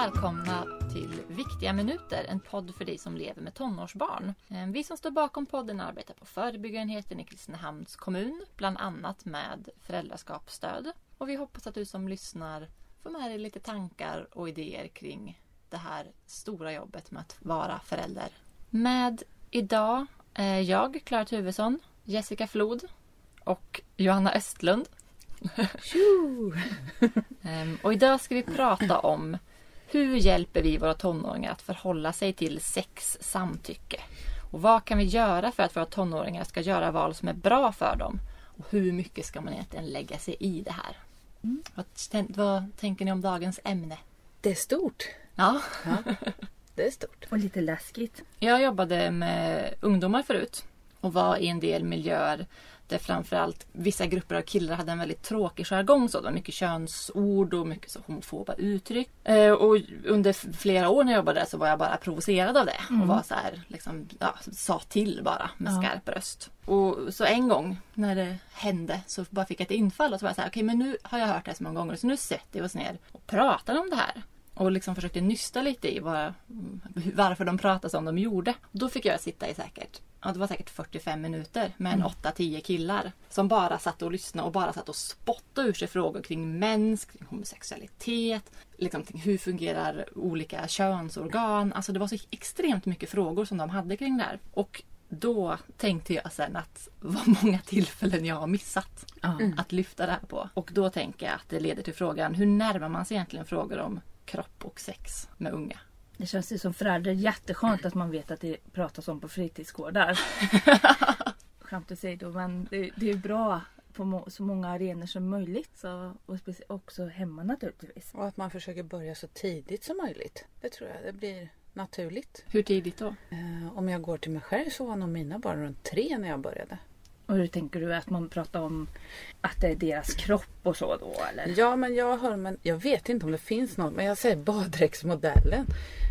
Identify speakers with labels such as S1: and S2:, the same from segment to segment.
S1: välkomna till Viktiga minuter, en podd för dig som lever med tonårsbarn. Eh, Vi som står bakom podden arbetar på förebyggarenheten i Kristinehamns kommun, bland annat med föräldraskapsstöd. Och vi hoppas att du som lyssnar får med dig lite tankar och idéer kring det här stora jobbet med att vara förälder. Med idag är jag, Clara Tuvesson, Jessica Flod och Johanna Östlund. Ehm, och idag ska vi prata om hur hjälper vi våra tonåringar att förhålla sig till sex samtycke? Och vad kan vi göra för att våra tonåringar ska göra val som är bra för dem? Och hur mycket ska man egentligen lägga sig i det här? Vad, tän- vad tänker ni om dagens ämne?
S2: Det är stort.
S1: Ja,
S2: Ja, det är stort.
S3: Och lite läskigt.
S1: jag jobbade med ungdomar förut och var i en del miljöer där framförallt vissa grupper av killar hade en väldigt tråkig jargong. Så det var mycket könsord och mycket så homofoba uttryck. Eh, och under flera år när jag jobbade där så var jag bara provocerad av det. Och var så här, liksom, ja, sa till bara med
S3: Ja.
S1: skarp röst. Och så en gång när det hände så bara fick jag ett infall och så var jag så här, okej men nu har jag hört det här så många gånger så nu sätter vi oss ner och pratar om det här. Och liksom försökte nysta lite i vad, varför de pratade som de gjorde. Då fick jag sitta i säkert, ja det var säkert 45 minuter med en 8-10 killar. Som bara satt och lyssnade och bara satt och spottade ur sig frågor kring mens, kring homosexualitet, liksom hur fungerar olika könsorgan. Alltså det var så extremt mycket frågor som de hade kring det här. Och då tänkte jag sen att vad många tillfällen jag har missat
S3: Ja.
S1: att lyfta det här på. Och då tänker jag att det leder till frågan hur närmar man sig egentligen frågor om kropp och sex med unga?
S3: Det känns ju som förälder jätteskönt att man vet att det pratas om på fritidsgårdar. Skämt åsido, men det, det är bra på må, så många arenor som möjligt. Så, och också hemma naturligtvis.
S2: Och att man försöker börja så tidigt som möjligt. Det tror jag det blir naturligt.
S1: Hur tidigt då?
S2: Eh, om jag går till mig själv så var nog mina barn runt tre när jag började.
S3: Och hur tänker du att man pratar om att det är deras kropp och så då eller?
S2: Ja, men jag hör, men jag vet inte om det finns något, men jag säger baddräktsmodellen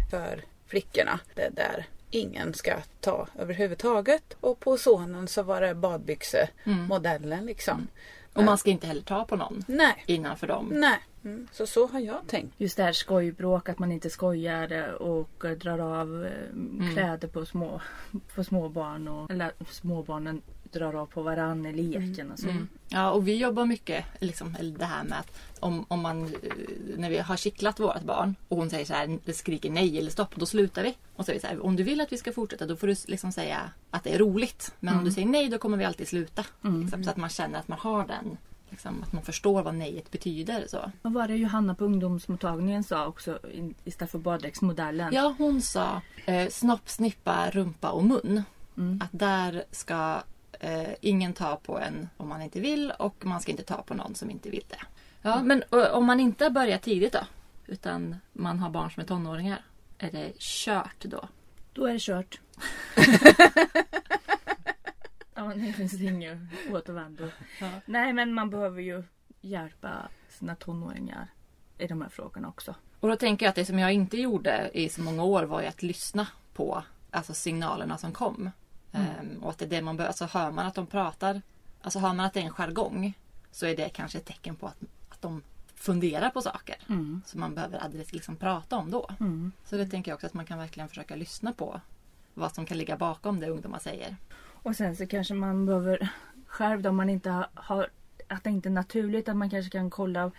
S2: för flickorna. Det är där ingen ska ta överhuvudtaget. Och på sonen så var det badbyxemodellen liksom.
S1: Och man ska inte heller ta på någon
S2: Nej,
S1: innanför dem.
S2: nej. Mm. Så så har jag tänkt.
S3: Just det här skojbråk, att man inte skojar och drar av eh, kläder på små, på småbarn. Och, eller småbarnen drar av på varann i leken och så.
S1: Mm. Ja, och vi jobbar mycket, liksom, det här med att om, om man, eh, när vi har kittlat vårt barn och hon säger så här, det skriker nej eller stopp, då slutar vi. Och så säger vi så här, om du vill att vi ska fortsätta då får du liksom säga att det är roligt. Men om du säger nej då kommer vi alltid sluta. Liksom, så att man känner att man har den, liksom, att man förstår vad nejet betyder. Så.
S3: Vad var det Johanna på ungdomsmottagningen sa också istället för baddräktsmodellen?
S1: Ja, hon sa eh, snopp, snippa, rumpa och mun. Att där ska eh, ingen ta på en om man inte vill och man ska inte ta på någon som inte vill det. Ja, men eh, om man inte börjar tidigt då? Utan man har barn som är tonåringar. Är det kört då?
S3: Då är det kört. ja, det finns inget återvändo. Nej, men man behöver ju hjälpa sina tonåringar i de här frågorna också.
S1: Och då tänker jag att det som jag inte gjorde i så många år var ju att lyssna på alltså signalerna som kom. Ehm, och att det är det man behöver. Alltså hör man att de pratar, alltså hör man att det är en jargong så är det kanske ett tecken på att, att de funderar på saker. Som man behöver adress, liksom prata om då. Så det tänker jag också att man kan verkligen försöka lyssna på vad som kan ligga bakom det ungdomar säger.
S3: Och sen så kanske man behöver själv om man inte har- har att det inte är naturligt att man kanske kan kolla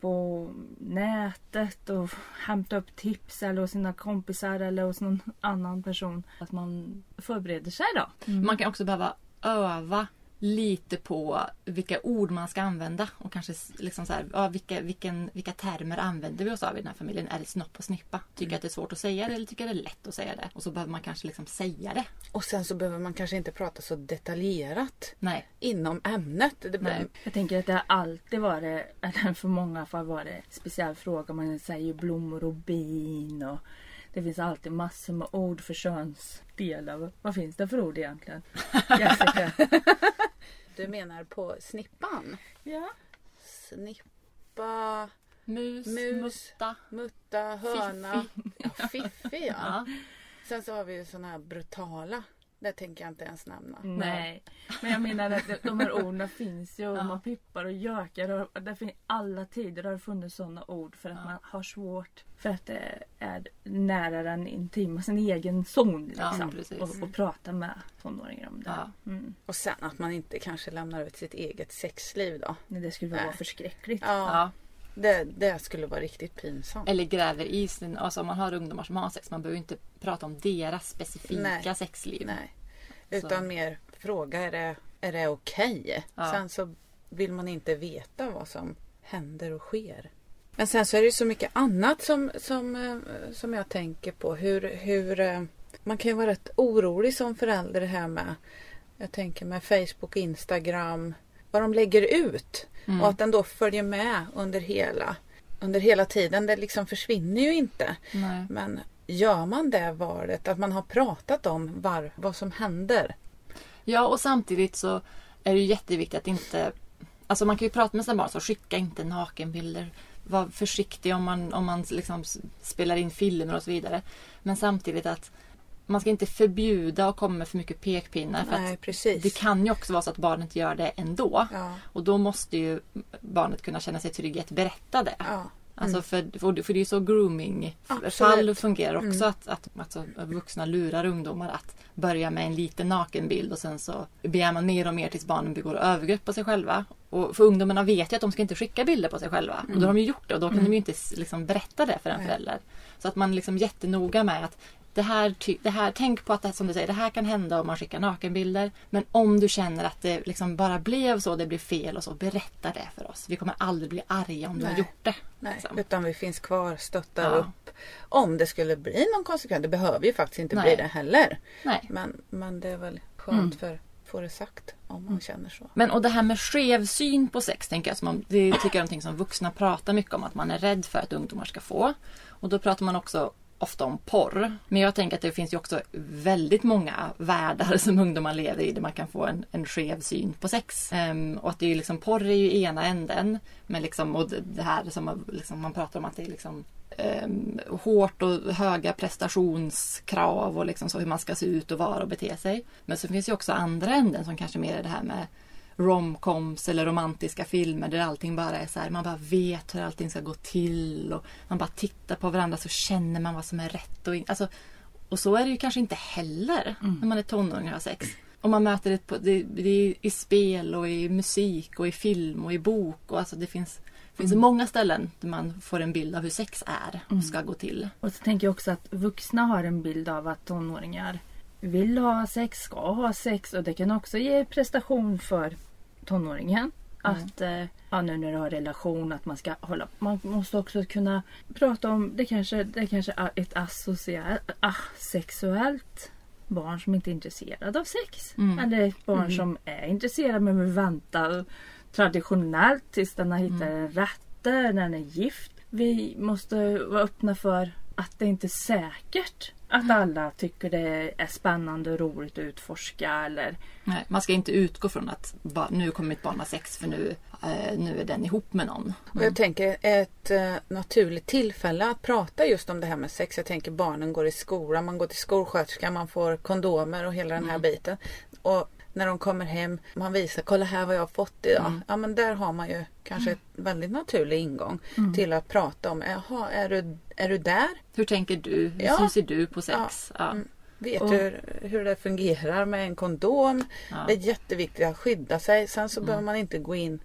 S3: på nätet och hämta upp tips eller hos sina kompisar eller hos någon annan person. Att man förbereder sig då. Mm.
S1: Man kan också behöva öva lite på vilka ord man ska använda och kanske liksom så här, ja, vilka, vilken, vilka termer använder vi oss av i den här familjen? Är det snopp och snippa? Tycker jag att det är svårt att säga det eller tycker jag det är lätt att säga det? Och så behöver man kanske liksom säga det.
S2: Och sen så behöver man kanske inte prata så detaljerat
S1: Nej.
S2: inom ämnet. Det
S1: Nej.
S3: Jag tänker att det har alltid varit, eller för många fall varit en speciell fråga. Man säger blommor och bin och det finns alltid massor med ord för könsdelar. Vad finns det för ord egentligen? Jessica?
S2: Du menar på snippan?
S3: ja.
S2: Snippa,
S1: Mus,
S2: Mus.
S1: mutta.
S2: mutta, höna. Ja, fiffi ja.
S1: Ja.
S2: Sen så har vi ju såna här brutala Det tänker jag inte ens nämna.
S3: Nej. Men jag menar att de- här orden finns ju och
S1: Ja.
S3: man pippar och gökar. Och det finns alla tider har det funnits sådana ord för att
S1: Ja.
S3: man har svårt. För att det är nära den intima, sin egen zon
S1: Ja,
S3: liksom.
S1: precis.
S3: och, och prata med tonåringar om det.
S1: Ja.
S3: Mm.
S2: Och sen att man inte kanske lämnar ut sitt eget sexliv då.
S3: Men det skulle vara
S2: Nej.
S3: förskräckligt.
S2: Ja,
S1: Ja.
S2: Det, det skulle vara riktigt pinsamt.
S1: Eller gräver i sin, alltså om man har ungdomar som har sex, man behöver inte prata om deras specifika
S2: Nej.
S1: sexliv.
S2: Nej.
S1: Så.
S2: Utan mer fråga är det, är det okej?
S1: Ja.
S2: Sen så vill man inte veta vad som händer och sker. Men sen så är det ju så mycket annat som, som, eh, som jag tänker på. Hur, hur, eh, man kan ju vara rätt orolig som förälder här med jag tänker med Facebook, Instagram, vad de lägger ut.
S1: Mm.
S2: Och att den då följer med under hela, under hela tiden. Det liksom försvinner ju inte.
S1: Nej.
S2: Men gör man det valet, att man har pratat om var, vad som händer.
S1: Ja, och samtidigt så är det jätteviktigt att inte... Alltså man kan ju prata med sina barn så skicka inte nakenbilder. Var försiktig om man, om man liksom spelar in filmer och så vidare. Men samtidigt att man ska inte förbjuda och komma med för mycket pekpinnar. För
S2: Nej, precis.
S1: det kan ju också vara så att barnet gör det ändå.
S2: Ja,
S1: Och då måste ju barnet kunna känna sig trygg i att berätta det.
S2: ja.
S1: Alltså för, för, för det är ju så grooming
S2: Absolut.
S1: fall fungerar också
S2: Mm.
S1: att, att alltså, vuxna lurar ungdomar att börja med en liten nakenbild och sen så begär man mer och mer tills barnen begår övergrepp på sig själva. Och för ungdomarna vet ju att de ska inte skicka bilder på sig själva. Och då har de ju gjort det och då kan de ju inte s- liksom, berätta det för en förälder. Så att man liksom jättenoga med att det här, det här, tänk på att det, som du säger, det här kan hända om man skickar nakenbilder. Men om du känner att det liksom bara blev så, det blev fel och så, berätta det för oss. Vi kommer aldrig bli arga om du har
S2: Nej.
S1: gjort det.
S2: Nej,
S1: liksom.
S2: utan vi finns kvar, stöttar
S1: Ja.
S2: upp. Om det skulle bli någon konsekvens. Det behöver ju faktiskt inte
S1: Nej.
S2: bli det heller.
S1: Nej.
S2: Men, men det är väl skönt
S1: Mm.
S2: för få det sagt om man känner så.
S1: Men och det här med skev syn på sex, tänker jag, som om, det tycker jag är någonting som vuxna pratar mycket om att man är rädd för att ungdomar ska få. Och då pratar man också ofta om porr. Men jag tänker att det finns ju också väldigt många världar som ungdomar lever i där man kan få en, en skev syn på sex. Um, och att det är ju liksom, porr är ju ena änden. Men liksom, och det- här som man- liksom, man pratar om att det är liksom um, hårt och höga prestationskrav och liksom så hur man ska se ut och vara och bete sig. Men så finns ju också andra änden som kanske mer är det här med romcoms eller romantiska filmer där allting bara är så här, man bara vet hur allting ska gå till och man bara tittar på varandra så känner man vad som är rätt och in, alltså, och så är det ju kanske inte heller när man är tonåring och har sex. Och man möter det, på, det, det är i spel och i musik och i film och i bok och alltså det finns finns många ställen där man får en bild av hur sex är och ska gå till.
S3: Och så tänker jag också att vuxna har en bild av att tonåringar vill ha sex, ska ha sex och det kan också ge prestation för tonåringen. Att eh, ja, nu när du har relation att man ska hålla Man måste också kunna prata om det kanske, det kanske är ett asocialt, asexuellt barn som inte är intresserad av sex.
S1: Mm.
S3: Eller ett barn som är intresserad men vill vänta traditionellt tills den har hittat en rätte, när den är gift. Vi måste vara öppna för att det inte är säkert att alla tycker det är spännande och roligt att utforska eller
S1: Nej, man ska inte utgå från att nu kommer mitt barn ha sex för nu, eh, nu är den ihop med någon.
S2: Och jag tänker ett eh, naturligt tillfälle att prata just om det här med sex. Jag tänker barnen går i skolan, man går till skolsköterskan, man får kondomer och hela den här biten. Och när de kommer hem, man visar, kolla här vad jag har fått idag. Ja men där har man ju kanske ett väldigt naturlig ingång till att prata om, jaha är du, är du där?
S1: Hur tänker du? Hur
S2: Ja.
S1: ser du på sex? Ja.
S2: Mm. Vet
S3: Och-
S2: du hur det fungerar med en kondom?
S1: Ja.
S2: Det är jätteviktigt att skydda sig. Sen så behöver man inte gå in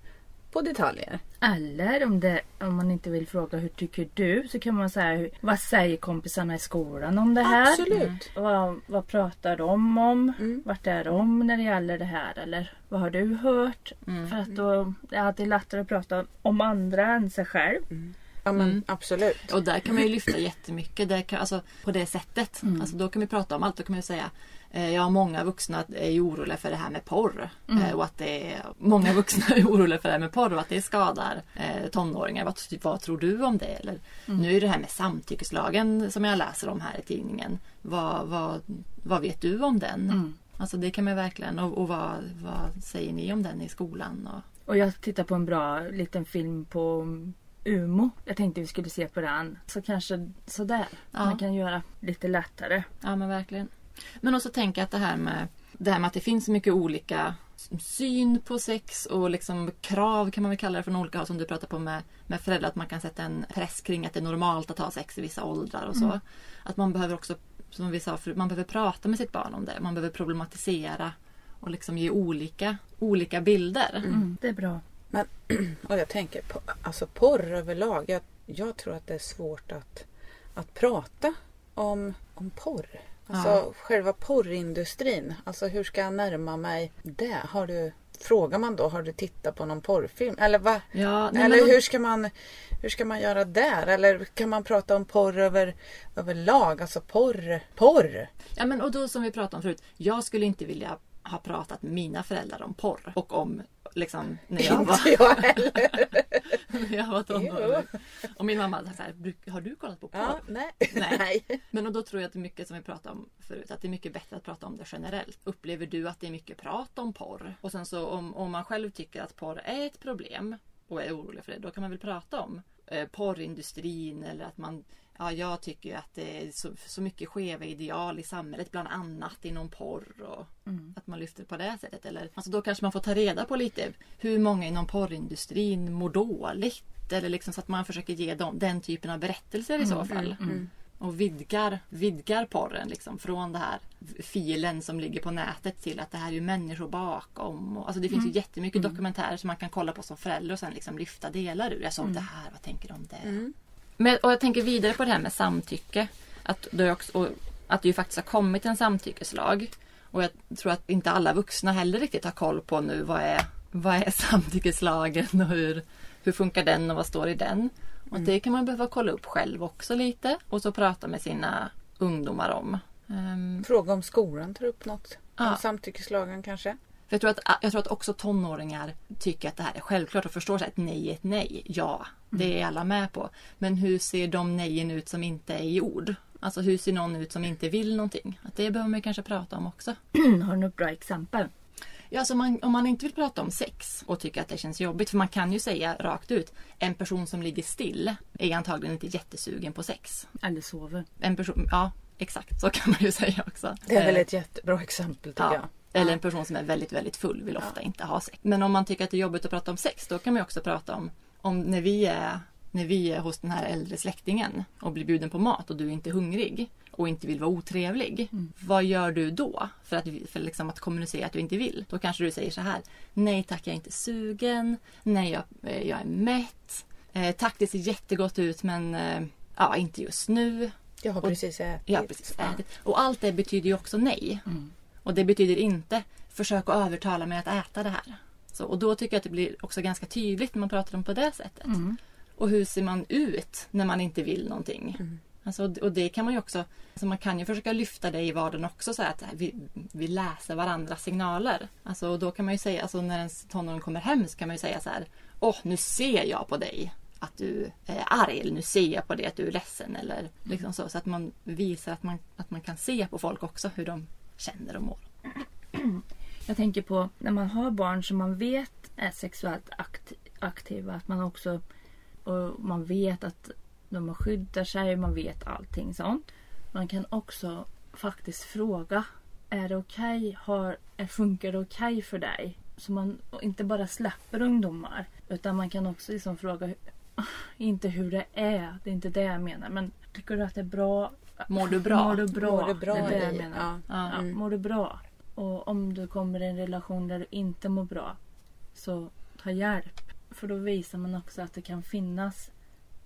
S2: på detaljer.
S3: Eller om, det, om man inte vill fråga hur tycker du så kan man säga hur- vad säger kompisarna i skolan om det här?
S2: Absolut.
S3: Vad, vad pratar de om?
S2: Mm.
S3: Vart är de när det gäller det här? Eller vad har du hört?
S1: Mm.
S3: För att då det är alltid lättare att prata om andra än sig själv.
S2: Ja men
S1: Mm.
S2: absolut.
S1: Och där kan man ju lyfta jättemycket. Där kan, alltså, på det sättet. Alltså, då kan vi prata om allt. Då kan man ju säga eh, Ja, många vuxna är ju oroliga för det här med porr. Eh, och att det är, många vuxna är oroliga för det här med porr och att det skadar eh, tonåringar. Vad, vad tror du om det? Eller, Nu är det här med samtyckeslagen som jag läser om här i tidningen. Vad, vad, vad vet du om den? Alltså det kan man verkligen. Och, och vad, vad säger ni om den i skolan? Och,
S3: Och jag tittar på en bra liten film på Umo. Jag tänkte vi skulle se på den. Så kanske sådär.
S1: Ja.
S3: Man kan göra lite lättare.
S1: ja men verkligen. Men också tänka att det här med det här med att det finns så mycket olika syn på sex och liksom krav kan man väl kalla det från olika håll som du pratar på med, med föräldrar. Att man kan sätta en press kring att det är normalt att ha sex i vissa åldrar och så.
S3: Mm.
S1: Att man behöver också, som vi sa förut, man behöver prata med sitt barn om det. Man behöver problematisera och liksom ge olika, olika bilder.
S3: Mm, det är bra.
S2: Och jag tänker på alltså porr överlag. Jag, jag tror att det är svårt att, att prata om, om porr. Alltså
S1: Ja.
S2: själva porrindustrin. Alltså hur ska jag närma mig det? Har du, frågar man då, har du tittat på någon porrfilm? Eller va?
S1: Ja, nej,
S2: Eller
S1: men-
S2: hur ska man hur ska man göra där? Eller kan man prata om porr över, överlag? Alltså porr, porr.
S1: Ja men och då som vi pratade om förut. Jag skulle inte vilja ha pratat med mina föräldrar om porr. Och om liksom när jag var,
S2: Inte jag heller.
S1: när jag var tonåring. Och min mamma sa så här, "Bruk- har du kollat på porr?
S2: Ja. Nej.
S1: nej. Men och då tror jag att det är mycket som vi pratade om förut. Att det är mycket bättre att prata om det generellt. Upplever du att det är mycket prat om porr? Och sen så om, om man själv tycker att porr är ett problem och är orolig för det. Då kan man väl prata om eh, porrindustrin eller att man Ja, jag tycker ju att det är så, så mycket skeva ideal i samhället, bland annat inom porr och att man lyfter på det sättet. Eller, alltså då kanske man får ta reda på lite hur många inom porrindustrin mår dåligt. Eller liksom så att man försöker ge dem den typen av berättelser i så fall. Och vidgar, vidgar porren liksom från det här filen som ligger på nätet till att det här är ju människor bakom. Och, alltså det finns ju jättemycket dokumentärer som man kan kolla på som förälder och sen liksom lyfta delar ur. Jag såg det här, vad tänker du om det? Men, och jag tänker vidare på det här med samtycke. Att det, också, att det ju faktiskt har kommit en samtyckeslag. Och jag tror att inte alla vuxna heller riktigt har koll på nu vad är, vad är samtyckeslagen och hur, hur funkar den och vad står i den. Och det kan man behöva kolla upp själv också lite och så prata med sina ungdomar om. Ehm,
S2: Fråga om skolan tar upp något.
S1: Ja.
S2: Om samtyckeslagen kanske.
S1: Jag, tror att, jag tror att också tonåringar tycker att det här är självklart och förstår att nej är ett nej. Ja, det är alla med på. Men hur ser de nejen ut som inte är i ord? Alltså hur ser någon ut som inte vill någonting? Att det behöver man kanske prata om också.
S3: Har du något bra exempel?
S1: Ja, alltså man, om man inte vill prata om sex och tycker att det känns jobbigt. För man kan ju säga rakt ut. En person som ligger still är antagligen inte jättesugen på sex.
S3: Eller sover?
S1: En person, ja exakt så kan man ju säga också.
S2: Det är väl
S1: Eh,
S2: ett jättebra exempel tycker
S1: Ja.
S2: jag.
S1: Eller en person som är väldigt, väldigt full vill ofta inte ha sex. Men om man tycker att det är jobbigt att prata om sex, då kan man också prata om, om när, vi är, när vi är hos den här äldre släktingen och blir bjuden på mat och du är inte hungrig och inte vill vara otrevlig. Vad gör du då för, att, för liksom att kommunicera att du inte vill? Då kanske du säger så här. Nej tack, jag är inte sugen. Nej, jag, eh, jag är mätt. Eh, tack, det ser jättegott ut men eh, ja, inte just nu.
S2: Jag har precis ätit.
S1: Ja, precis. Ätit. Och allt det betyder ju också nej. Och det betyder inte försök att övertala mig att äta det här. Så, och då tycker jag att det blir också ganska tydligt när man pratar om på det sättet. Och hur ser man ut när man inte vill någonting? Alltså, och det kan man ju också, alltså man kan ju försöka lyfta det i vardagen också så att vi, vi läser varandras signaler. Alltså, och då kan man ju säga, alltså när ens tonåring kommer hem så kan man ju säga så här, åh nu ser jag på dig att du är arg eller nu ser jag på dig att du är ledsen eller liksom så. Så att man visar att man, att man kan se på folk också hur de känner och mår.
S3: Jag tänker på när man har barn som man vet är sexuellt akt- aktiva. Att man också och man vet att de skyddar sig. Man vet allting sånt. Man kan också faktiskt fråga. Är det okej? Har Funkar det okej för dig? Så man inte bara släpper ungdomar. Utan man kan också liksom fråga. Inte hur det är. Det är inte det jag menar. Men tycker du att det är bra?
S1: Mår du bra?
S3: Mår du bra?
S2: Mår du bra
S3: det är det jag menar.
S2: ja.
S1: Ja.
S3: Ja, Mår du bra? Och om du kommer i en relation där du inte mår bra så ta hjälp. För då visar man också att det kan finnas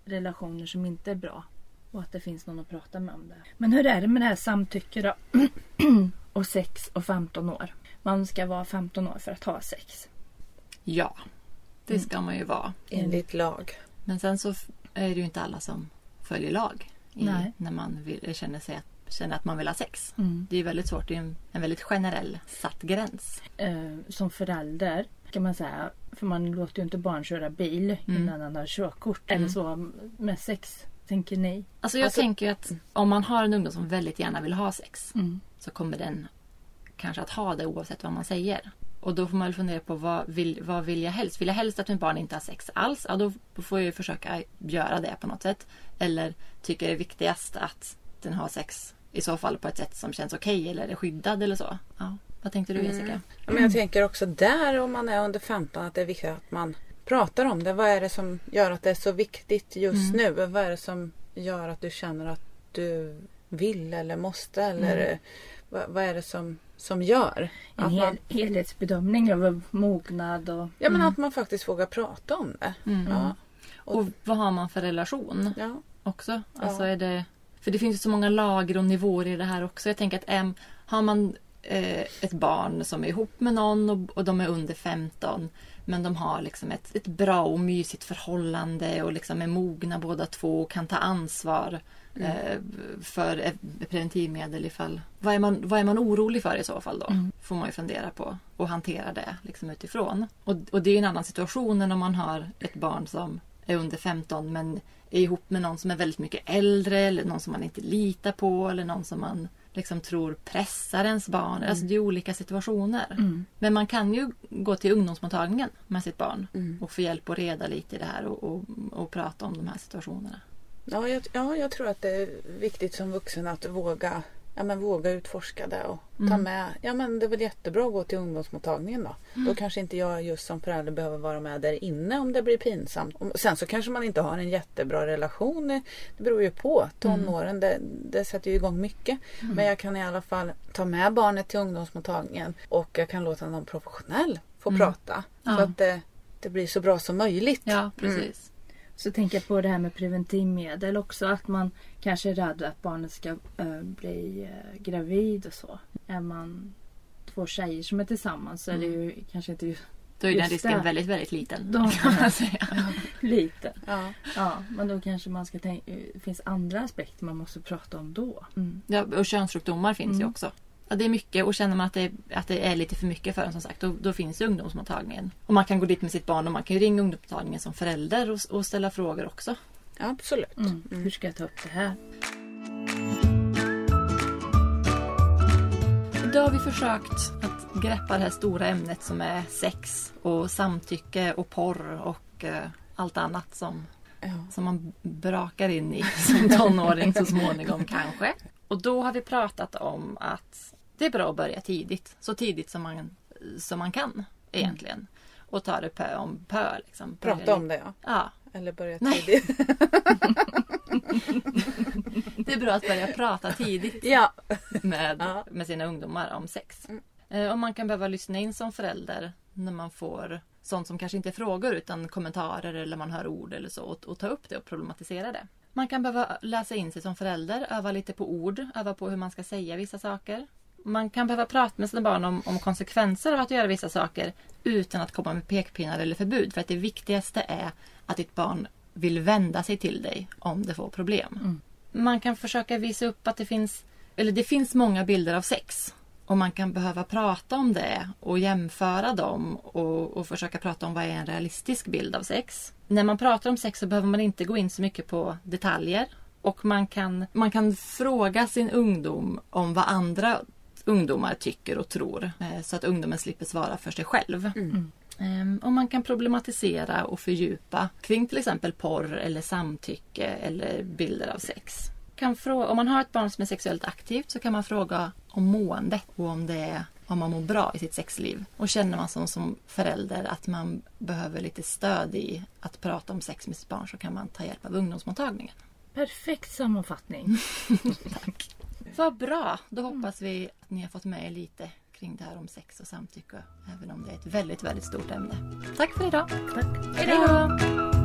S3: relationer som inte är bra. Och att det finns någon att prata med om det. Men hur är det med det här samtycke då? och sex och 15 år. Man ska vara 15 år för att ha sex.
S1: Ja, det ska man ju vara.
S2: Enligt lag.
S1: Men sen så är det ju inte alla som följer lag i,
S3: Nej.
S1: när man vill, känner, sig att, känner att man vill ha sex.
S3: Mm.
S1: Det är väldigt svårt. Det är en, en väldigt generell satt gräns.
S3: Eh, som förälder kan man säga. För man låter ju inte barn köra bil innan han har körkort. Eller så med sex. Tänker ni?
S1: Alltså jag
S2: Alltså-
S1: tänker att om man har en ungdom som väldigt gärna vill ha sex
S3: Mm.
S1: så kommer den kanske att ha det oavsett vad man säger. Och då får man väl fundera på vad vill, vad vill jag helst? Vill jag helst att mitt barn inte har sex alls? Ja, då får jag ju försöka göra det på något sätt. Eller tycker jag det är viktigast att den har sex i så fall på ett sätt som känns okej eller är skyddad eller så. Ja. Vad tänkte du Jessica?
S2: Ja, Men jag tänker också där om man är under 15 att det är viktigt att man pratar om det. Vad är det som gör att det är så viktigt just nu? Vad är det som gör att du känner att du vill eller måste? Eller vad, vad är det som, som gör
S3: En
S2: att
S3: hel,
S2: man,
S3: helhetsbedömning av mognad och...
S2: ja, men att man faktiskt vågar prata om det?
S1: Mm.
S2: Ja,
S1: Och vad har man för relation
S2: ja.
S1: också? Alltså
S2: Ja.
S1: är det, för det finns ju så många lager och nivåer i det här också. Jag tänker att em, har man eh, ett barn som är ihop med någon och, och de är under 15 men de har liksom ett, ett bra och mysigt förhållande och liksom är mogna båda två och kan ta ansvar eh, för eh, preventivmedel ifall... Vad är, man, vad är man orolig för i så fall då? Får man ju fundera på och hantera det liksom utifrån. Och, och det är en annan situation än om man har ett barn som är under 15 men är ihop med någon som är väldigt mycket äldre eller någon som man inte litar på eller någon som man liksom tror pressar ens barn. Alltså det är olika situationer.
S3: Mm.
S1: Men man kan ju gå till ungdomsmottagningen med sitt barn och få hjälp och reda lite i det här och, och, och prata om de här situationerna.
S2: Ja, jag, ja, jag tror att det är viktigt som vuxen att våga, ja, men våga utforska det och ta
S1: Mm.
S2: med. Ja, men det är väl jättebra att gå till ungdomsmottagningen då.
S1: Mm.
S2: Då kanske inte jag just som förälder behöver vara med där inne om det blir pinsamt. Sen så kanske man inte har en jättebra relation. Det beror ju på. Tonåren, det, det sätter ju igång mycket.
S1: Mm.
S2: Men jag kan i alla fall ta med barnet till ungdomsmottagningen och jag kan låta någon professionell få prata. Så
S1: Mm. Ja.
S2: att det, det blir så bra som möjligt.
S1: Ja, precis.
S3: Så tänker jag på det här med preventivmedel också. Att man kanske är rädd att barnet ska eh, bli eh, gravid och så. Är man två tjejer som är tillsammans så är det ju kanske inte just
S1: Då är den
S3: Just
S1: risken
S3: det.
S1: väldigt, väldigt liten.
S3: De-
S1: kan man säga.
S3: lite.
S2: Ja.
S3: Ja, men då kanske man ska tänka... Det finns andra aspekter man måste prata om då. Mm.
S1: Ja, och könssjukdomar finns ju
S3: Mm.
S1: också. Ja, det är mycket och känner man att det, att det är lite för mycket för en som sagt, då, då finns ungdomsmottagningen. Och man kan gå dit med sitt barn och man kan ju ringa ungdomsmottagningen som förälder och, och ställa frågor också.
S2: Absolut.
S3: Mm. Hur ska jag ta upp det här?
S1: Idag har vi försökt att greppa det här stora ämnet som är sex och samtycke och porr och eh, allt annat som,
S2: Ja.
S1: som man brakar in i som tonåring så småningom kanske. Och då har vi pratat om att det är bra att börja tidigt. Så tidigt som man, som man kan egentligen. Och ta det pö om pö. Liksom. Börja
S2: Prata om det ja.
S1: Ja,
S2: Eller börja tidigt.
S1: det är bra att börja prata tidigt
S2: ja.
S1: med,
S2: Ja.
S1: med sina ungdomar om sex.
S2: Mm.
S1: Eh, Och man kan behöva lyssna in som förälder när man får sånt som kanske inte är frågor utan kommentarer eller man hör ord eller så och, och ta upp det och problematisera det. Man kan behöva läsa in sig som förälder, öva lite på ord, öva på hur man ska säga vissa saker. Man kan behöva prata med sina barn om, om konsekvenser av att göra vissa saker utan att komma med pekpinnar eller förbud. För att det viktigaste är att ditt barn vill vända sig till dig om det får problem. Man kan försöka visa upp att det finns, eller det finns många bilder av sex. Och man kan behöva prata om det och jämföra dem och, och försöka prata om vad är en realistisk bild av sex. När man pratar om sex så behöver man inte gå in så mycket på detaljer. Och man kan, man kan fråga sin ungdom om vad andra ungdomar tycker och tror. eh, Så att ungdomen slipper svara för sig själv. Ehm, Och man kan problematisera och fördjupa kring till exempel porr eller samtycke eller bilder av sex. Kan frå- om man har ett barn som är sexuellt aktivt så kan man fråga om måendet och om, det är, om man mår bra i sitt sexliv. Och känner man som, som förälder att man behöver lite stöd i att prata om sex med sitt barn så kan man ta hjälp av ungdomsmottagningen.
S3: Perfekt sammanfattning.
S1: Tack. Vad bra! Då hoppas vi att ni har fått med er lite kring det här om sex och samtycke. Även om det är ett väldigt, väldigt stort ämne. Tack för idag!
S3: Tack.
S1: Hej då!